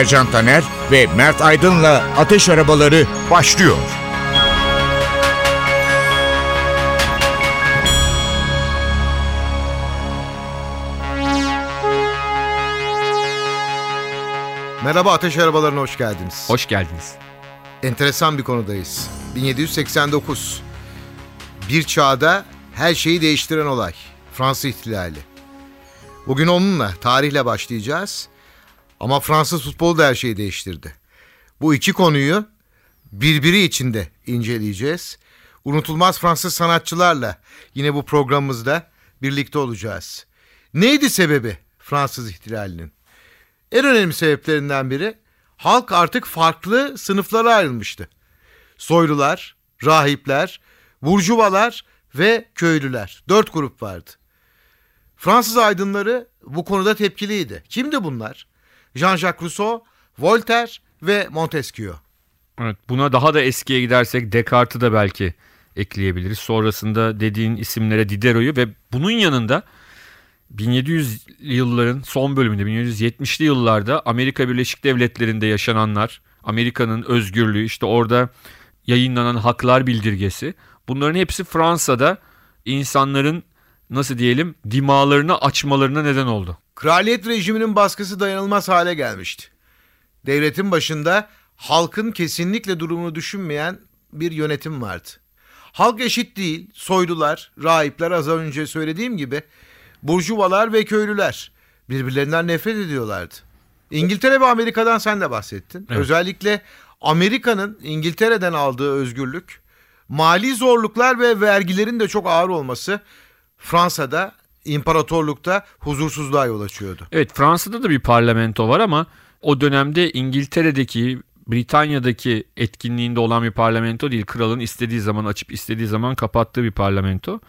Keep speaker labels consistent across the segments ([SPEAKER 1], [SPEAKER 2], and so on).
[SPEAKER 1] Ercan Taner ve Mert Aydın'la Ateş Arabaları başlıyor.
[SPEAKER 2] Merhaba Ateş Arabalarına hoş geldiniz.
[SPEAKER 3] Hoş geldiniz.
[SPEAKER 2] Enteresan bir konudayız. 1789. Bir çağda her şeyi değiştiren olay. Fransız ihtilali. Bugün onunla, tarihle başlayacağız. Ama Fransız futbolu da her şeyi değiştirdi. Bu iki konuyu birbiri içinde inceleyeceğiz. Unutulmaz Fransız sanatçılarla yine bu programımızda birlikte olacağız. Neydi sebebi Fransız ihtilalinin? En önemli sebeplerinden biri halk artık farklı sınıflara ayrılmıştı. Soylular, rahipler, burjuvalar ve köylüler. Dört grup vardı. Fransız aydınları bu konuda tepkiliydi. Kimdi bunlar? Jean-Jacques Rousseau, Voltaire ve Montesquieu.
[SPEAKER 3] Evet, buna daha da eskiye gidersek Descartes'i de belki ekleyebiliriz. Sonrasında dediğin isimlere Diderot'u ve bunun yanında 1700 yılların son bölümünde 1770'li yıllarda Amerika Birleşik Devletleri'nde yaşananlar, Amerika'nın özgürlüğü, işte orada yayınlanan haklar bildirgesi bunların hepsi Fransa'da insanların nasıl diyelim dimalarını açmalarına neden oldu.
[SPEAKER 2] Kraliyet rejiminin baskısı dayanılmaz hale gelmişti. Devletin başında halkın kesinlikle durumunu düşünmeyen bir yönetim vardı. Halk eşit değil, soylular, rahipler az önce söylediğim gibi burjuvalar ve köylüler birbirlerinden nefret ediyorlardı. İngiltere ve Amerika'dan sen de bahsettin.
[SPEAKER 3] Evet.
[SPEAKER 2] Özellikle Amerika'nın İngiltere'den aldığı özgürlük, mali zorluklar ve vergilerin de çok ağır olması Fransa'da, imparatorlukta huzursuzluğa yol açıyordu.
[SPEAKER 3] Evet Fransa'da da bir parlamento var ama o dönemde İngiltere'deki Britanya'daki etkinliğinde olan bir parlamento değil. Kralın istediği zaman açıp istediği zaman kapattığı bir parlamento.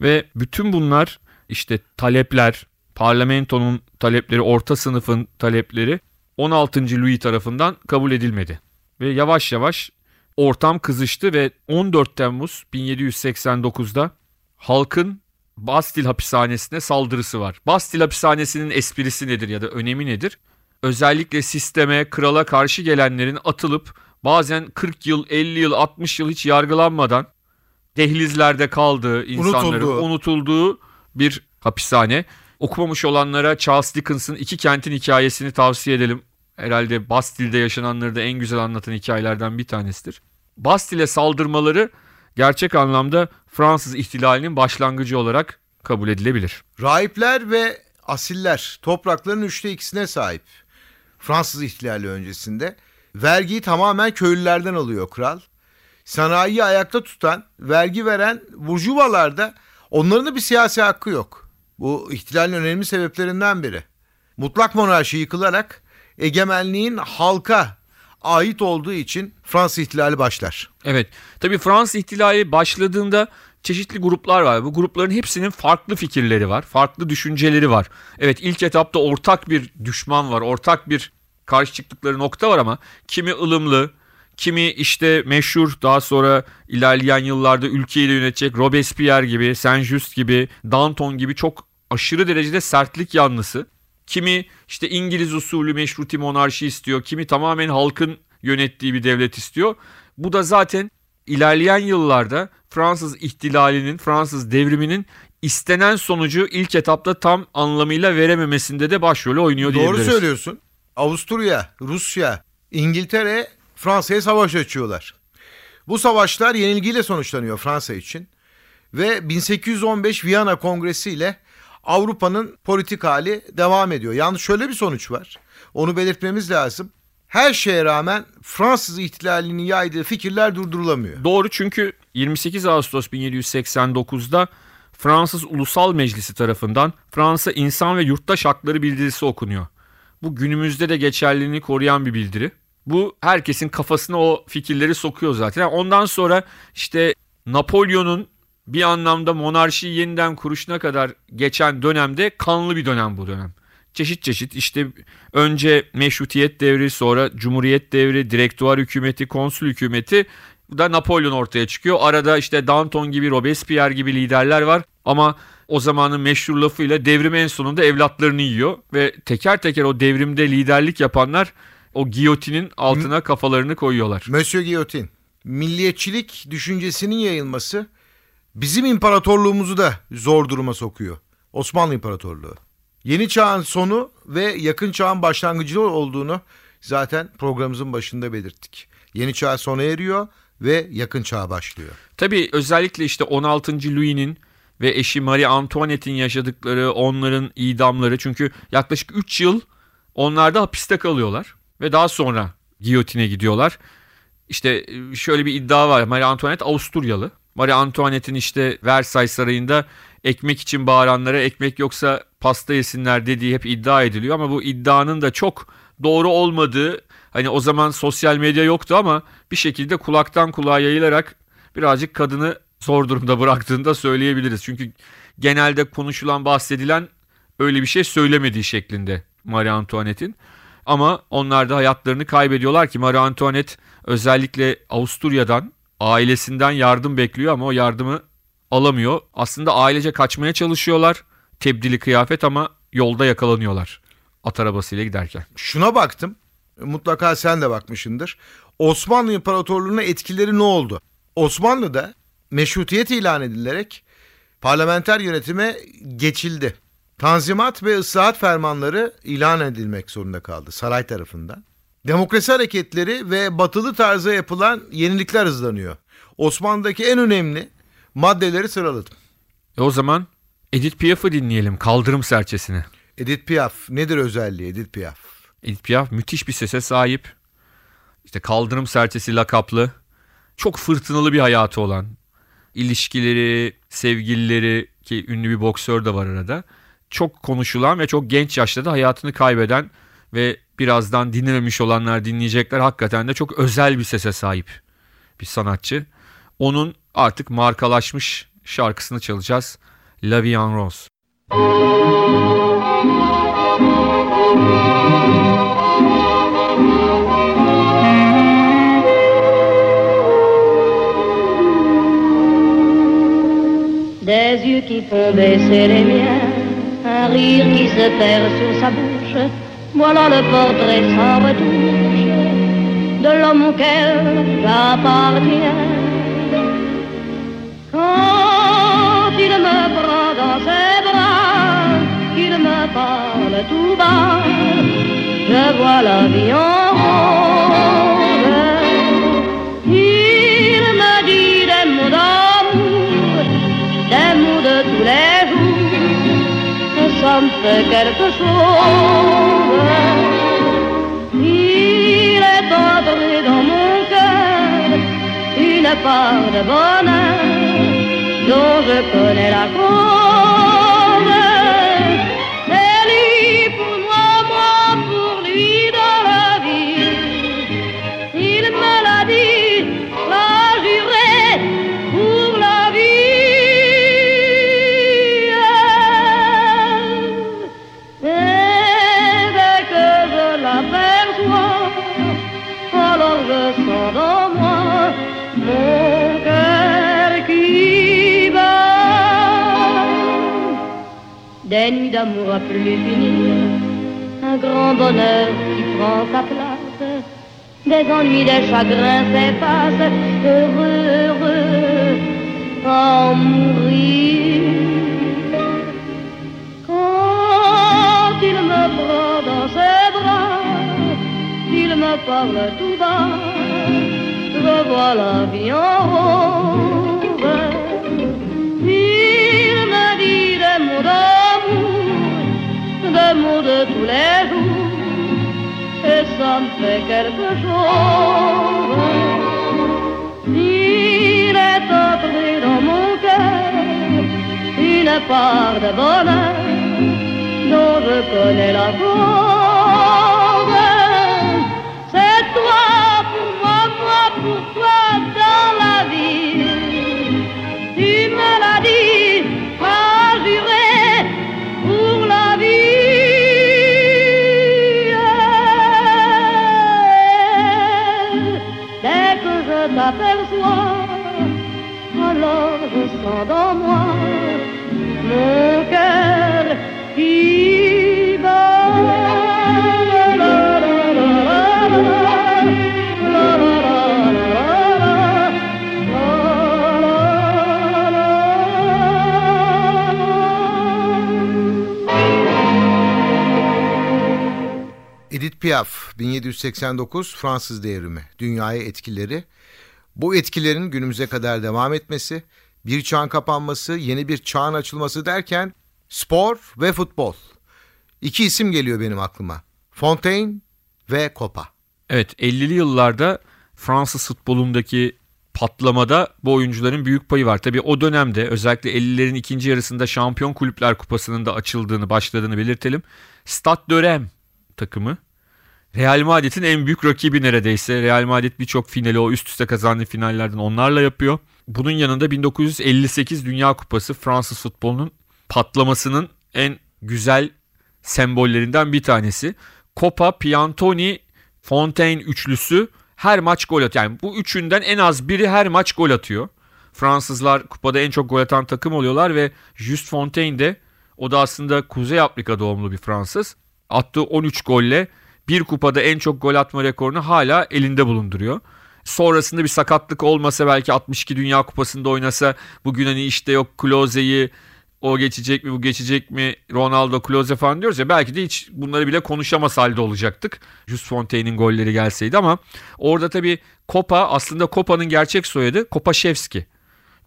[SPEAKER 3] Ve bütün bunlar işte talepler, parlamentonun talepleri, orta sınıfın talepleri 16. Louis tarafından kabul edilmedi. Ve yavaş yavaş ortam kızıştı ve 14 Temmuz 1789'da halkın Bastil hapishanesine saldırısı var. Bastil hapishanesinin esprisi nedir ya da önemi nedir? Özellikle sisteme, krala karşı gelenlerin atılıp bazen 40 yıl, 50 yıl, 60 yıl hiç yargılanmadan dehlizlerde kaldığı, insanların
[SPEAKER 2] Unutulduğu.
[SPEAKER 3] unutulduğu bir hapishane. Okumamış olanlara Charles Dickens'ın İki Kentin hikayesini tavsiye edelim. Herhalde Bastil'de yaşananları da en güzel anlatan hikayelerden bir tanesidir. Bastil'e saldırmaları gerçek anlamda Fransız ihtilalinin başlangıcı olarak kabul edilebilir.
[SPEAKER 2] Rahipler ve asiller toprakların üçte ikisine sahip. Fransız ihtilali öncesinde vergiyi tamamen köylülerden alıyor kral. Sanayiyi ayakta tutan, vergi veren burjuvalarda onların da bir siyasi hakkı yok. Bu ihtilalin önemli sebeplerinden biri. Mutlak monarşi yıkılarak egemenliğin halka ait olduğu için Fransız ihtilali başlar.
[SPEAKER 3] Evet. Tabii Fransız ihtilali başladığında çeşitli gruplar var. Bu grupların hepsinin farklı fikirleri var. Farklı düşünceleri var. Evet ilk etapta ortak bir düşman var. Ortak bir karşı çıktıkları nokta var ama kimi ılımlı, kimi işte meşhur daha sonra ilerleyen yıllarda ülkeyi de yönetecek Robespierre gibi, Saint-Just gibi, Danton gibi çok aşırı derecede sertlik yanlısı. Kimi işte İngiliz usulü meşruti monarşi istiyor. Kimi tamamen halkın yönettiği bir devlet istiyor. Bu da zaten ilerleyen yıllarda Fransız ihtilalinin, Fransız devriminin istenen sonucu ilk etapta tam anlamıyla verememesinde de başrolü oynuyor
[SPEAKER 2] Doğru
[SPEAKER 3] diyebiliriz.
[SPEAKER 2] söylüyorsun. Avusturya, Rusya, İngiltere Fransa'ya savaş açıyorlar. Bu savaşlar yenilgiyle sonuçlanıyor Fransa için. Ve 1815 Viyana Kongresi ile Avrupa'nın politik hali devam ediyor. Yalnız şöyle bir sonuç var. Onu belirtmemiz lazım. Her şeye rağmen Fransız ihtilalinin yaydığı fikirler durdurulamıyor.
[SPEAKER 3] Doğru çünkü 28 Ağustos 1789'da Fransız Ulusal Meclisi tarafından Fransa İnsan ve Yurttaş Hakları Bildirisi okunuyor. Bu günümüzde de geçerliliğini koruyan bir bildiri. Bu herkesin kafasına o fikirleri sokuyor zaten. Ondan sonra işte Napolyon'un bir anlamda monarşiyi yeniden kuruşuna kadar geçen dönemde kanlı bir dönem bu dönem. Çeşit çeşit işte önce meşrutiyet devri sonra cumhuriyet devri, direktuar hükümeti, konsül hükümeti da Napolyon ortaya çıkıyor. Arada işte Danton gibi Robespierre gibi liderler var ama o zamanın meşhur lafıyla devrim en sonunda evlatlarını yiyor ve teker teker o devrimde liderlik yapanlar o giyotinin altına kafalarını koyuyorlar.
[SPEAKER 2] Monsieur Guillotine, milliyetçilik düşüncesinin yayılması bizim imparatorluğumuzu da zor duruma sokuyor. Osmanlı İmparatorluğu. Yeni çağın sonu ve yakın çağın başlangıcı olduğunu zaten programımızın başında belirttik. Yeni çağ sona eriyor ve yakın çağ başlıyor.
[SPEAKER 3] Tabii özellikle işte 16. Louis'nin ve eşi Marie Antoinette'in yaşadıkları, onların idamları çünkü yaklaşık 3 yıl onlar da hapiste kalıyorlar ve daha sonra giyotine gidiyorlar. İşte şöyle bir iddia var. Marie Antoinette Avusturyalı. Marie Antoinette'in işte Versailles Sarayı'nda ekmek için bağıranlara ekmek yoksa pasta yesinler dediği hep iddia ediliyor ama bu iddianın da çok doğru olmadığı hani o zaman sosyal medya yoktu ama bir şekilde kulaktan kulağa yayılarak birazcık kadını zor durumda bıraktığını da söyleyebiliriz. Çünkü genelde konuşulan bahsedilen öyle bir şey söylemediği şeklinde Marie Antoinette'in. Ama onlar da hayatlarını kaybediyorlar ki Marie Antoinette özellikle Avusturya'dan ailesinden yardım bekliyor ama o yardımı alamıyor. Aslında ailece kaçmaya çalışıyorlar. Tebdili kıyafet ama yolda yakalanıyorlar at arabasıyla giderken.
[SPEAKER 2] Şuna baktım. Mutlaka sen de bakmışındır. Osmanlı İmparatorluğu'na etkileri ne oldu? Osmanlı'da meşrutiyet ilan edilerek parlamenter yönetime geçildi. Tanzimat ve ıslahat fermanları ilan edilmek zorunda kaldı saray tarafından. Demokrasi hareketleri ve batılı tarza yapılan yenilikler hızlanıyor. Osmanlı'daki en önemli maddeleri sıraladım.
[SPEAKER 3] E o zaman Edith Piaf'ı dinleyelim Kaldırım Serçesini.
[SPEAKER 2] Edith Piaf nedir özelliği Edith Piaf?
[SPEAKER 3] Edith Piaf müthiş bir sese sahip. İşte Kaldırım Serçesi lakaplı. Çok fırtınalı bir hayatı olan. ilişkileri, sevgilileri ki ünlü bir boksör de var arada. Çok konuşulan ve çok genç yaşta da hayatını kaybeden ve birazdan dinlememiş olanlar dinleyecekler. Hakikaten de çok özel bir sese sahip bir sanatçı. Onun artık markalaşmış şarkısını çalacağız. La Vie en Rose.
[SPEAKER 4] Des yeux qui font baisser les miens, un rire qui se perd sur sa bouche, voilà le portrait sans retouche de l'homme auquel j'appartiens. Quand il me prend dans ses bras, qu'il me parle tout bas, je vois la vie en rose. Quelque chose. Il est entré dans mon cœur une part de bonheur dont je connais la cause. Finir, un grand bonheur qui prend sa place, des ennuis, des chagrins s'effacent, heureux, heureux, en mourir. Quand il me prend dans ses bras, il me parle tout bas, je vois la vie en rose. Me fait quelque chose. Il est entré dans mon cœur une part de bonheur dont je connais la cause. descend en moi mon cœur qui.
[SPEAKER 2] Edith Piaf 1789 Fransız Devrimi Dünyaya etkileri bu etkilerin günümüze kadar devam etmesi bir çağın kapanması, yeni bir çağın açılması derken spor ve futbol. İki isim geliyor benim aklıma. Fontaine ve Copa.
[SPEAKER 3] Evet 50'li yıllarda Fransız futbolundaki patlamada bu oyuncuların büyük payı var. Tabii o dönemde özellikle 50'lerin ikinci yarısında Şampiyon Kulüpler Kupası'nın da açıldığını, başladığını belirtelim. Stade de takımı Real Madrid'in en büyük rakibi neredeyse. Real Madrid birçok finali o üst üste kazandığı finallerden onlarla yapıyor. Bunun yanında 1958 Dünya Kupası Fransız futbolunun patlamasının en güzel sembollerinden bir tanesi. Copa, Piantoni, Fontaine üçlüsü her maç gol atıyor. Yani bu üçünden en az biri her maç gol atıyor. Fransızlar kupada en çok gol atan takım oluyorlar ve Just Fontaine de o da aslında Kuzey Afrika doğumlu bir Fransız. Attığı 13 golle bir kupada en çok gol atma rekorunu hala elinde bulunduruyor. Sonrasında bir sakatlık olmasa belki 62 Dünya Kupası'nda oynasa bugün hani işte yok Klose'yi o geçecek mi bu geçecek mi Ronaldo Klose falan diyoruz ya belki de hiç bunları bile konuşamaz halde olacaktık. Just Fontaine'in golleri gelseydi ama orada tabii Kopa aslında Kopa'nın gerçek soyadı Kopaszewski.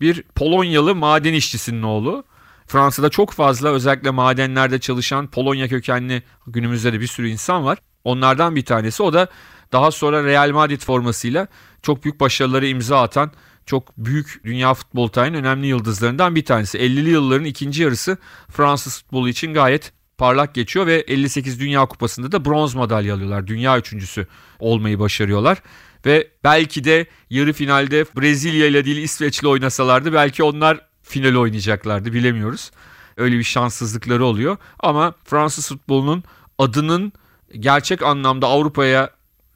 [SPEAKER 3] Bir Polonyalı maden işçisinin oğlu. Fransa'da çok fazla özellikle madenlerde çalışan Polonya kökenli günümüzde de bir sürü insan var. Onlardan bir tanesi o da daha sonra Real Madrid formasıyla çok büyük başarıları imza atan çok büyük dünya futbol tarihinin önemli yıldızlarından bir tanesi. 50'li yılların ikinci yarısı Fransız futbolu için gayet parlak geçiyor ve 58 Dünya Kupası'nda da bronz madalya alıyorlar. Dünya üçüncüsü olmayı başarıyorlar. Ve belki de yarı finalde Brezilya ile değil İsveç'le oynasalardı belki onlar final oynayacaklardı bilemiyoruz. Öyle bir şanssızlıkları oluyor. Ama Fransız futbolunun adının gerçek anlamda Avrupa'ya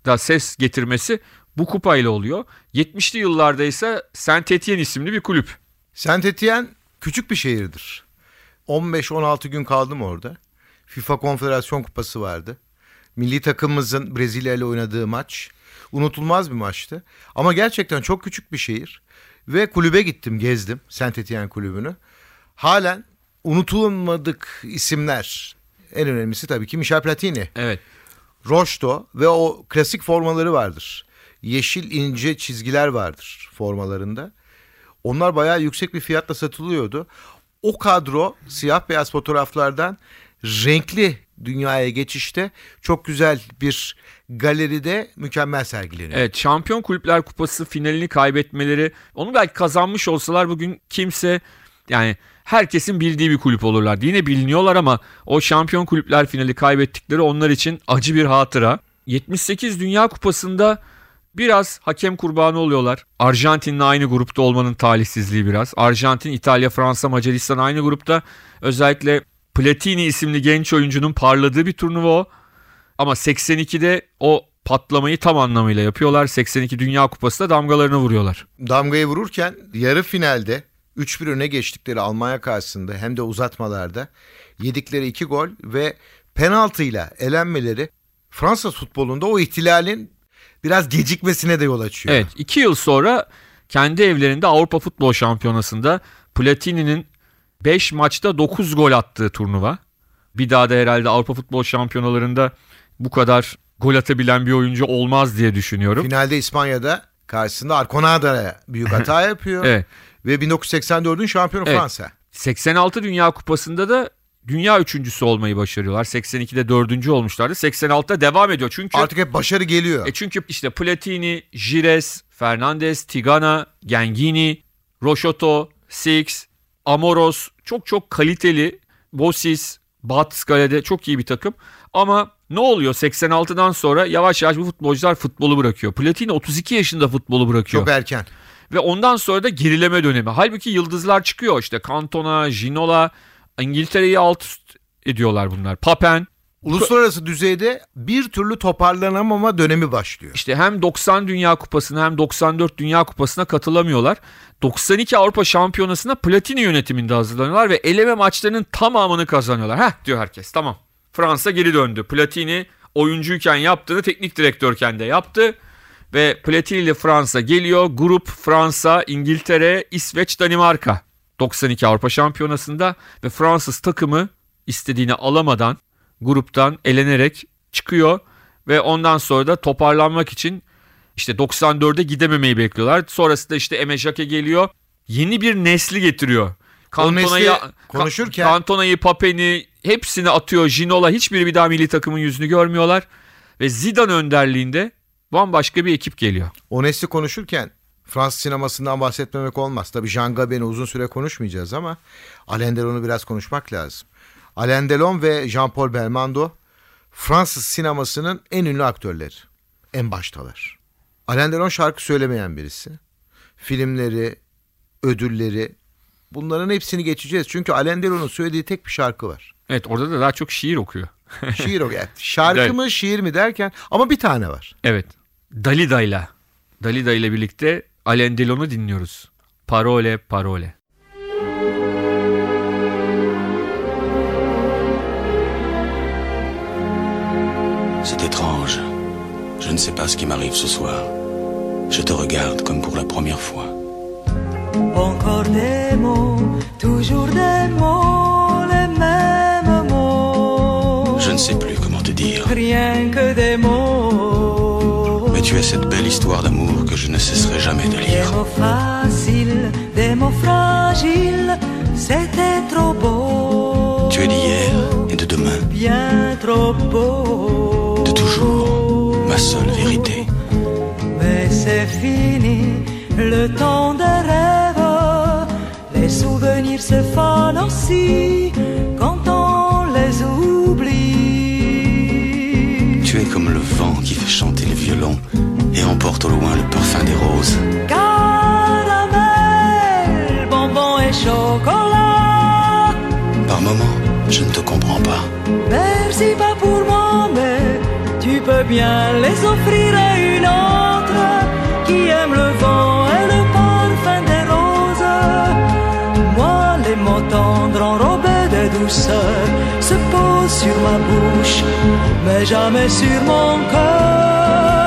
[SPEAKER 3] da ses getirmesi bu kupayla oluyor. 70'li yıllarda ise Saint Etienne isimli bir kulüp.
[SPEAKER 2] Saint Etienne küçük bir şehirdir. 15-16 gün kaldım orada. FIFA Konfederasyon Kupası vardı. Milli takımımızın Brezilya ile oynadığı maç unutulmaz bir maçtı. Ama gerçekten çok küçük bir şehir. Ve kulübe gittim, gezdim Saint Etienne kulübünü. Halen unutulmadık isimler. En önemlisi tabii ki Michel Platini.
[SPEAKER 3] Evet.
[SPEAKER 2] Roşto ve o klasik formaları vardır. Yeşil ince çizgiler vardır formalarında. Onlar bayağı yüksek bir fiyatla satılıyordu. O kadro siyah beyaz fotoğraflardan renkli dünyaya geçişte çok güzel bir galeride mükemmel sergileniyor.
[SPEAKER 3] Evet Şampiyon Kulüpler Kupası finalini kaybetmeleri onu belki kazanmış olsalar bugün kimse yani herkesin bildiği bir kulüp olurlardı. Yine biliniyorlar ama o Şampiyon Kulüpler finali kaybettikleri onlar için acı bir hatıra. 78 Dünya Kupası'nda biraz hakem kurbanı oluyorlar. Arjantin'le aynı grupta olmanın talihsizliği biraz. Arjantin, İtalya, Fransa, Macaristan aynı grupta. Özellikle Platini isimli genç oyuncunun parladığı bir turnuva o. Ama 82'de o patlamayı tam anlamıyla yapıyorlar. 82 Dünya Kupası'da damgalarını vuruyorlar.
[SPEAKER 2] Damgayı vururken yarı finalde 3-1 öne geçtikleri Almanya karşısında hem de uzatmalarda yedikleri 2 gol ve penaltıyla elenmeleri Fransız futbolunda o ihtilalin biraz gecikmesine de yol açıyor.
[SPEAKER 3] Evet 2 yıl sonra kendi evlerinde Avrupa Futbol Şampiyonası'nda Platini'nin 5 maçta 9 gol attığı turnuva. Bir daha da herhalde Avrupa Futbol Şampiyonalarında bu kadar gol atabilen bir oyuncu olmaz diye düşünüyorum.
[SPEAKER 2] Finalde İspanya'da karşısında Arconada'ya büyük hata yapıyor.
[SPEAKER 3] Evet.
[SPEAKER 2] Ve 1984'ün şampiyonu
[SPEAKER 3] Evet.
[SPEAKER 2] Fransa.
[SPEAKER 3] 86 Dünya Kupası'nda da dünya üçüncüsü olmayı başarıyorlar. 82'de dördüncü olmuşlardı. 86'da devam ediyor. Çünkü
[SPEAKER 2] Artık hep başarı geliyor.
[SPEAKER 3] E çünkü işte Platini, Gires, Fernandez, Tigana, Gengini, Roşoto, Six, Amoros çok çok kaliteli. Bosis, Batskale'de çok iyi bir takım. Ama ne oluyor 86'dan sonra yavaş yavaş bu futbolcular futbolu bırakıyor. Platini 32 yaşında futbolu bırakıyor.
[SPEAKER 2] Çok erken.
[SPEAKER 3] Ve ondan sonra da gerileme dönemi. Halbuki yıldızlar çıkıyor işte Cantona, Ginola, İngiltere'yi alt üst ediyorlar bunlar. Papen,
[SPEAKER 2] Uluslararası düzeyde bir türlü toparlanamama dönemi başlıyor.
[SPEAKER 3] İşte hem 90 Dünya Kupası'na hem 94 Dünya Kupası'na katılamıyorlar. 92 Avrupa Şampiyonası'na Platini yönetiminde hazırlanıyorlar ve eleme maçlarının tamamını kazanıyorlar. Heh diyor herkes tamam. Fransa geri döndü. Platini oyuncuyken yaptığını teknik direktörken de yaptı. Ve Platini ile Fransa geliyor. Grup Fransa, İngiltere, İsveç, Danimarka. 92 Avrupa Şampiyonası'nda ve Fransız takımı istediğini alamadan gruptan elenerek çıkıyor ve ondan sonra da toparlanmak için işte 94'e gidememeyi bekliyorlar. Sonrasında işte Eme Jacquet geliyor. Yeni bir nesli getiriyor. Cantona'yı,
[SPEAKER 2] nesli konuşurken-
[SPEAKER 3] Cantona'yı, Papen'i hepsini atıyor. Ginola hiçbiri bir daha milli takımın yüzünü görmüyorlar. Ve Zidane önderliğinde bambaşka bir ekip geliyor.
[SPEAKER 2] O nesli konuşurken Fransız sinemasından bahsetmemek olmaz. Tabii Jean Gabin'i uzun süre konuşmayacağız ama Alain Delon'u biraz konuşmak lazım. Alain Delon ve Jean-Paul Belmondo Fransız sinemasının en ünlü aktörleri. En baştalar. Alain Delon şarkı söylemeyen birisi. Filmleri, ödülleri bunların hepsini geçeceğiz. Çünkü Alain Delon'un söylediği tek bir şarkı var.
[SPEAKER 3] Evet orada da daha çok şiir okuyor.
[SPEAKER 2] Şiir o. Yani şarkı
[SPEAKER 3] Evet.
[SPEAKER 2] mı şiir mi derken ama bir tane var.
[SPEAKER 3] Evet. Dalida'yla. Dalida ile birlikte Alain Delon'u dinliyoruz. Parole, parole.
[SPEAKER 5] C'est étrange. Je ne sais pas ce qui m'arrive ce soir. Je te regarde comme pour la première fois.
[SPEAKER 6] Encore des mots, toujours des mots, les mêmes mots.
[SPEAKER 5] Je ne sais plus comment te dire.
[SPEAKER 6] Rien que des mots.
[SPEAKER 5] Tu es cette belle histoire d'amour que je ne cesserai jamais de
[SPEAKER 6] Des
[SPEAKER 5] lire.
[SPEAKER 6] mots faciles, des mots fragiles, c'était trop beau.
[SPEAKER 5] Tu es d'hier et de demain,
[SPEAKER 6] Bien trop beau.
[SPEAKER 5] de toujours, ma seule vérité.
[SPEAKER 6] Mais c'est fini, le temps des rêves. Les souvenirs se fanent aussi
[SPEAKER 5] emporte au loin le parfum des roses.
[SPEAKER 6] Caramel, bonbon et chocolat.
[SPEAKER 5] Par moments, je ne te comprends pas.
[SPEAKER 6] Merci pas pour moi, mais tu peux bien les offrir à une autre qui aime le vent et le parfum des roses. Moi, les mots tendres enrobés de douceur se posent sur ma bouche, mais jamais sur mon cœur.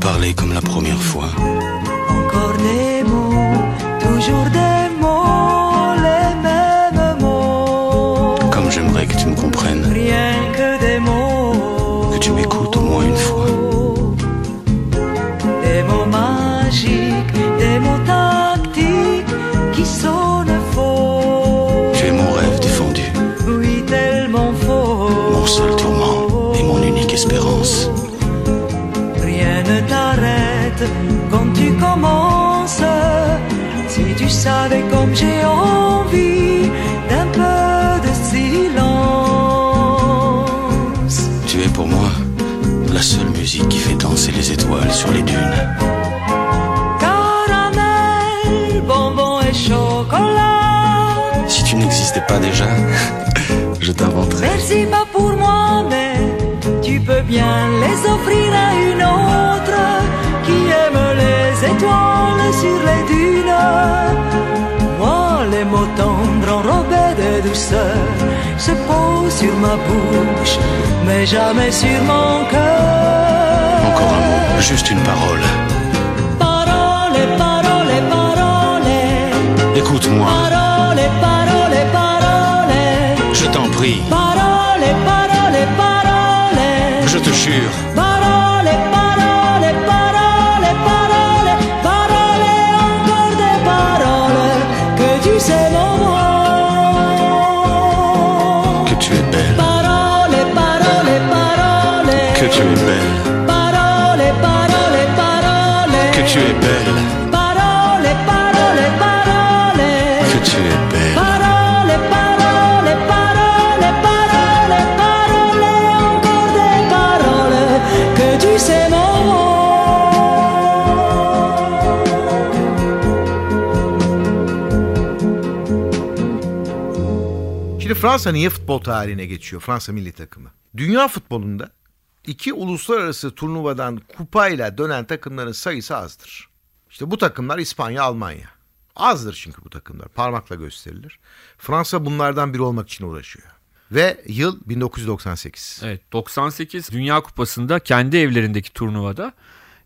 [SPEAKER 5] Parler comme la première fois.
[SPEAKER 6] Encore savais comme j'ai envie d'un peu de silence.
[SPEAKER 5] Tu es pour moi la seule musique qui fait danser les étoiles sur les dunes.
[SPEAKER 6] Caramel, bonbon et chocolat.
[SPEAKER 5] Si tu n'existais pas déjà, je t'inventerais.
[SPEAKER 6] Merci pas pour moi, mais tu peux bien les offrir à une autre étoiles sur les dunes. Moi, les mots tendres enrobés de douceur se posent sur ma bouche, mais jamais sur mon cœur.
[SPEAKER 5] Encore un mot, juste une parole.
[SPEAKER 6] Parole, parole, parole.
[SPEAKER 5] Écoute-moi,
[SPEAKER 6] Parole, parole, parole.
[SPEAKER 5] je t'en prie,
[SPEAKER 6] Parole, parole, parole.
[SPEAKER 5] je te jure.
[SPEAKER 6] Que tu
[SPEAKER 5] es belle.
[SPEAKER 6] Parole, parole, parole, parole, parole, encore des paroles que tu sais mon
[SPEAKER 2] Şimdi Fransa niye futbol tarihine geçiyor? Fransa milli takımı. Dünya futbolunda iki uluslararası turnuvadan kupayla dönen takımların sayısı azdır. İşte bu takımlar İspanya, Almanya. Azdır çünkü bu takımlar. Parmakla gösterilir. Fransa bunlardan biri olmak için uğraşıyor. Ve yıl 1998.
[SPEAKER 3] Evet 98 Dünya Kupası'nda kendi evlerindeki turnuvada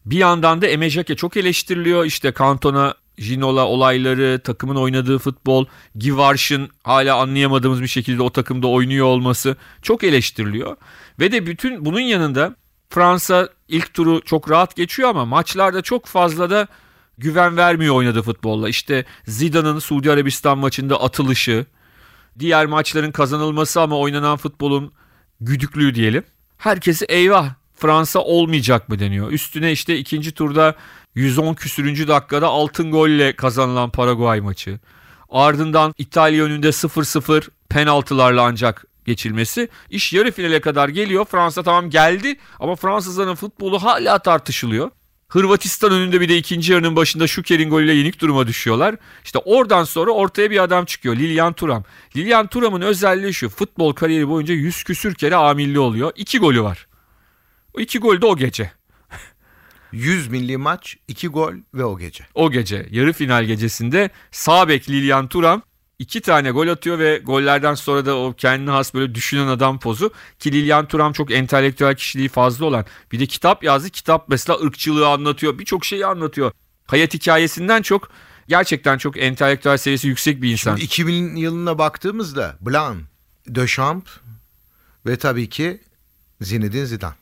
[SPEAKER 3] bir yandan da Eme Jake çok eleştiriliyor. İşte Cantona, Ginola olayları, takımın oynadığı futbol, Givarş'ın hala anlayamadığımız bir şekilde o takımda oynuyor olması çok eleştiriliyor. Ve de bütün bunun yanında Fransa ilk turu çok rahat geçiyor ama maçlarda çok fazla da güven vermiyor oynadığı futbolla. İşte Zidane'ın Suudi Arabistan maçında atılışı, diğer maçların kazanılması ama oynanan futbolun güdüklüğü diyelim. Herkesi eyvah Fransa olmayacak mı deniyor. Üstüne işte ikinci turda 110 küsürüncü dakikada altın golle kazanılan Paraguay maçı. Ardından İtalya önünde 0-0 penaltılarla ancak geçilmesi. İş yarı finale kadar geliyor. Fransa tamam geldi ama Fransızların futbolu hala tartışılıyor. Hırvatistan önünde bir de ikinci yarının başında Şuker'in golüyle yenik duruma düşüyorlar. İşte oradan sonra ortaya bir adam çıkıyor. Lilian Thuram. Lilian Thuram'ın özelliği şu. Futbol kariyeri boyunca 100 küsür kere amilli oluyor. İki golü var. O iki gol de o gece.
[SPEAKER 2] 100 milli maç, 2 gol ve o gece.
[SPEAKER 3] O gece yarı final gecesinde sağ bek Lilian Thuram iki tane gol atıyor ve gollerden sonra da o kendine has böyle düşünen adam pozu. Ki Lilian Thuram çok entelektüel kişiliği fazla olan. Bir de kitap yazdı. Kitap mesela ırkçılığı anlatıyor. Birçok şeyi anlatıyor. Hayat hikayesinden çok gerçekten çok entelektüel seviyesi yüksek bir insan.
[SPEAKER 2] Şimdi 2000 yılına baktığımızda Blanc, Deschamps ve tabii ki Zinedine Zidane.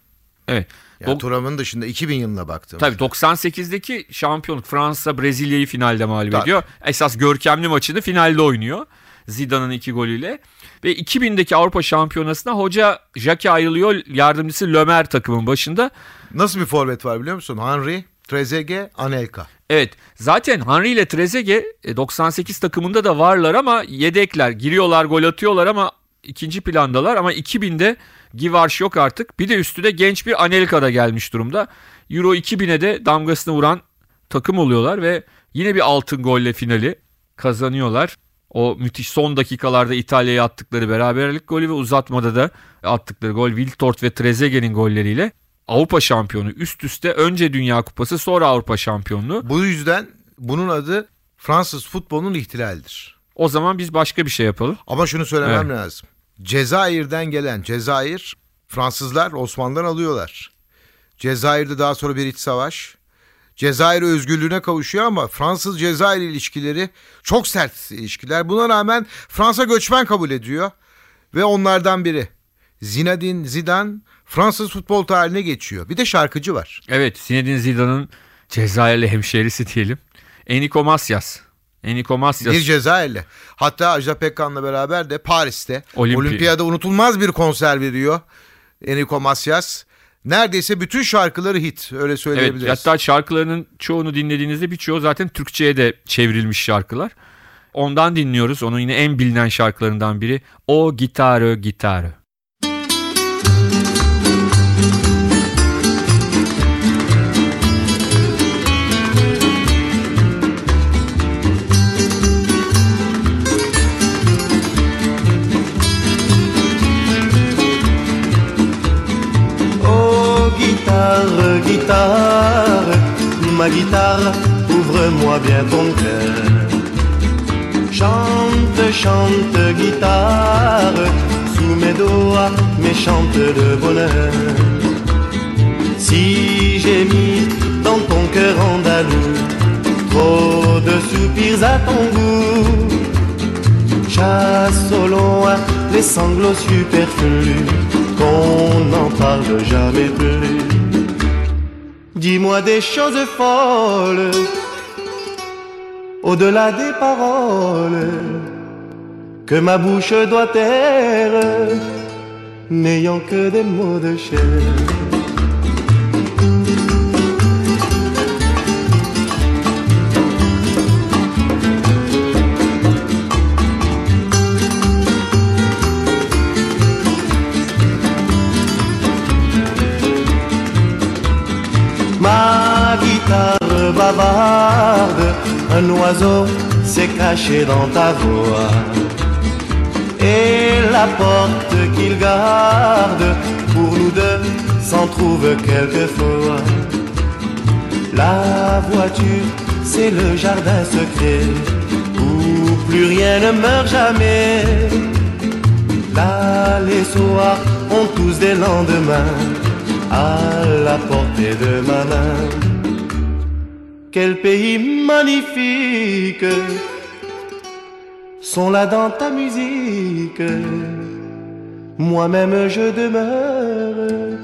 [SPEAKER 3] Evet.
[SPEAKER 2] Yani
[SPEAKER 3] Dok-
[SPEAKER 2] Thuram'ın dışında 2000 yılına baktığımızda.
[SPEAKER 3] Tabii 98'deki şampiyonluk Fransa Brezilya'yı finalde mağlup
[SPEAKER 2] Tabii.
[SPEAKER 3] ediyor. Esas görkemli maçını finalde oynuyor. Zidane'ın iki golüyle. Ve 2000'deki Avrupa Şampiyonası'na hoca Jacques ayrılıyor. Yardımcısı Lömer takımın başında.
[SPEAKER 2] Nasıl bir forvet var biliyor musun? Henry, Trezeguet, Anelka.
[SPEAKER 3] Evet zaten Henry ile Trezeguet e, 98 takımında da varlar ama yedekler. Giriyorlar gol atıyorlar ama ikinci plandalar. Ama 2000'de Givarş yok artık. Bir de üstüne genç bir Anelka da gelmiş durumda. Euro 2000'e de damgasını vuran takım oluyorlar ve yine bir altın golle finali kazanıyorlar. O müthiş son dakikalarda İtalya'ya attıkları beraberlik golü ve uzatmada da attıkları gol Wiltord ve Trezeguet'in golleriyle Avrupa şampiyonu üst üste önce Dünya Kupası sonra Avrupa şampiyonluğu.
[SPEAKER 2] Bu yüzden bunun adı Fransız futbolunun ihtilalidir.
[SPEAKER 3] O zaman biz başka bir şey yapalım.
[SPEAKER 2] Ama şunu söylemem
[SPEAKER 3] Evet.
[SPEAKER 2] lazım. Cezayir'den gelen Cezayir Fransızlar Osmanlı'dan alıyorlar. Cezayir'de daha sonra bir iç savaş. Cezayir özgürlüğüne kavuşuyor ama Fransız Cezayir ilişkileri çok sert ilişkiler. Buna rağmen Fransa göçmen kabul ediyor ve onlardan biri Zinedine Zidane Fransız futbol tarihine geçiyor. Bir de şarkıcı var.
[SPEAKER 3] Evet Zinedine Zidane'ın Cezayirli hemşerisi diyelim. Eniko Masyas. Eniko Masyas.
[SPEAKER 2] Bir Cezayirli. Hatta Ajda Pekkan'la beraber de Paris'te
[SPEAKER 3] Olimpi-
[SPEAKER 2] Olimpiyada unutulmaz bir konser veriyor. Enrico Macias. Neredeyse bütün şarkıları hit öyle
[SPEAKER 3] Evet,
[SPEAKER 2] söyleyebiliriz.
[SPEAKER 3] hatta şarkılarının çoğunu dinlediğinizde birçoğu zaten Türkçe'ye de çevrilmiş şarkılar. Ondan dinliyoruz. Onun yine en bilinen şarkılarından biri. O Gitarö Gitarö.
[SPEAKER 7] Bien ton cœur. Chante, chante, guitare, sous mes doigts, mes chantes de bonheur. Si j'ai mis dans ton cœur andalou trop de soupirs à ton goût, chasse au loin les sanglots superflus, qu'on n'en parle jamais plus. Dis-moi des choses folles, au-delà des paroles que ma bouche doit taire, n'ayant que des mots de chair. Ma guitare bavarde un s'est caché dans ta voix. Et la porte qu'il garde pour nous deux s'en trouve quelquefois. La voiture, c'est le jardin secret où plus rien ne meurt jamais. Là, les soirs ont tous des lendemains à la portée de ma main. Quel pays magnifique sont là dans ta musique. Moi-même je demeure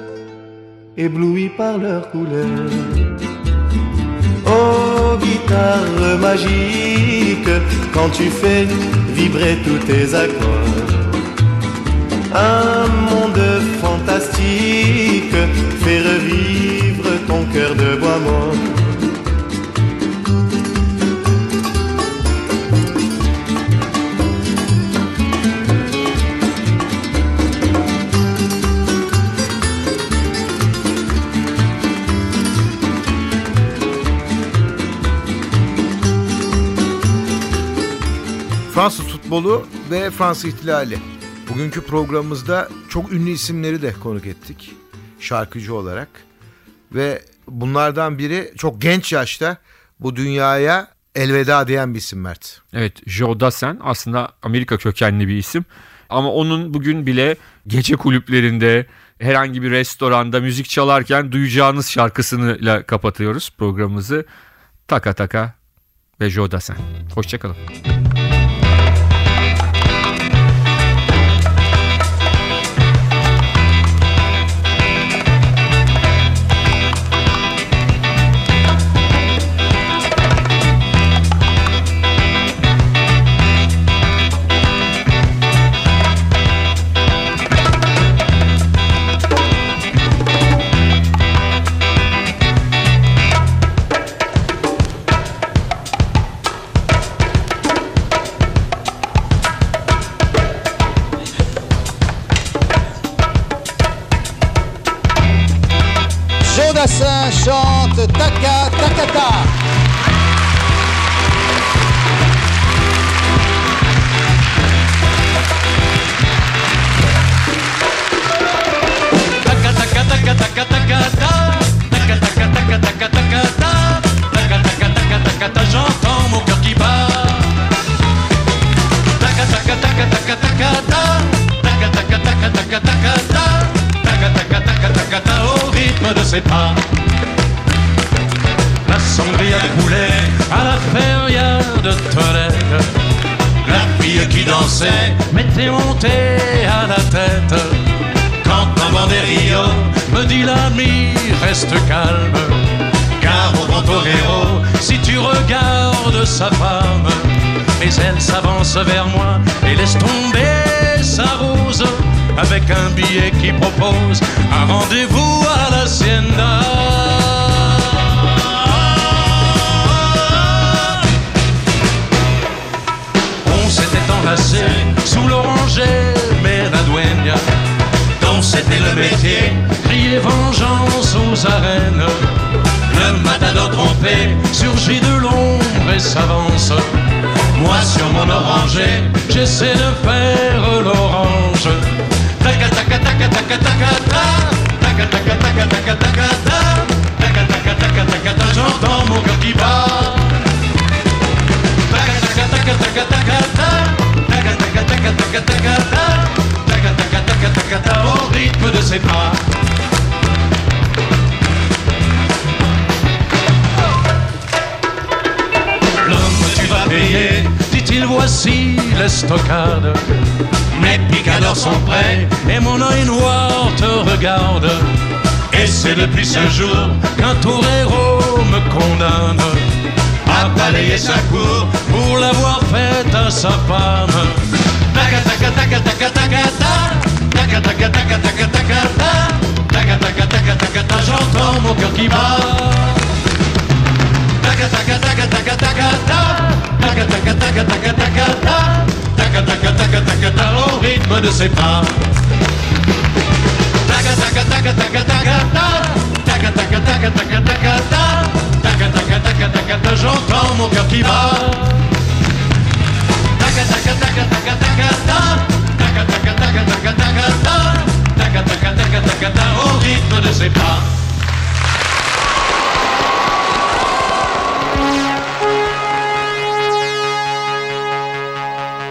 [SPEAKER 7] ébloui par leurs couleurs. Oh guitare magique, quand tu fais vibrer tous tes accords. Un monde fantastique fait revivre ton cœur de bois mort.
[SPEAKER 2] Fransız futbolu ve Fransız ihtilali. Bugünkü programımızda çok ünlü isimleri de konuk ettik şarkıcı olarak. Ve bunlardan biri çok genç yaşta bu dünyaya elveda diyen bir isim Mert.
[SPEAKER 3] Evet Joe Dassin aslında Amerika kökenli bir isim. Ama onun bugün bile gece kulüplerinde herhangi bir restoranda müzik çalarken duyacağınız şarkısıyla kapatıyoruz programımızı. Taka Taka ve Joe Dassin. Hoşçakalın.
[SPEAKER 8] Jodassin
[SPEAKER 5] calme. Car au grand torero, si tu regardes sa femme, mais elle s'avance vers moi et laisse tomber sa rose avec un billet qui propose un rendez-vous à la Sienda. On s'était enlacé sous l'oranger, mais la dueña dont c'était le métier, crier vengeance aux arènes. Le matador trompé surgit de l'ombre et s'avance. Moi sur mon oranger, j'essaie de faire l'orange. Taka taka taka taka taka ta. Taka taka taka taka taka ta. Taka taka taka taka ta. J'entends mon cœur qui bat. Taka taka taka taka taka ta. Taka taka taka taka taka ta. Taka taka taka taka ta. Au rythme de ses pas. Dit-il voici l'estocade. Mes picadors sont prêts et mon œil noir te regarde. Et c'est depuis ce jour qu'un torero me condamne à balayer sa cour pour l'avoir faite à sa femme. J'entends mon cœur qui bat au rythme de ses pas. J'entends mon cœur. Au rythme de ses pas.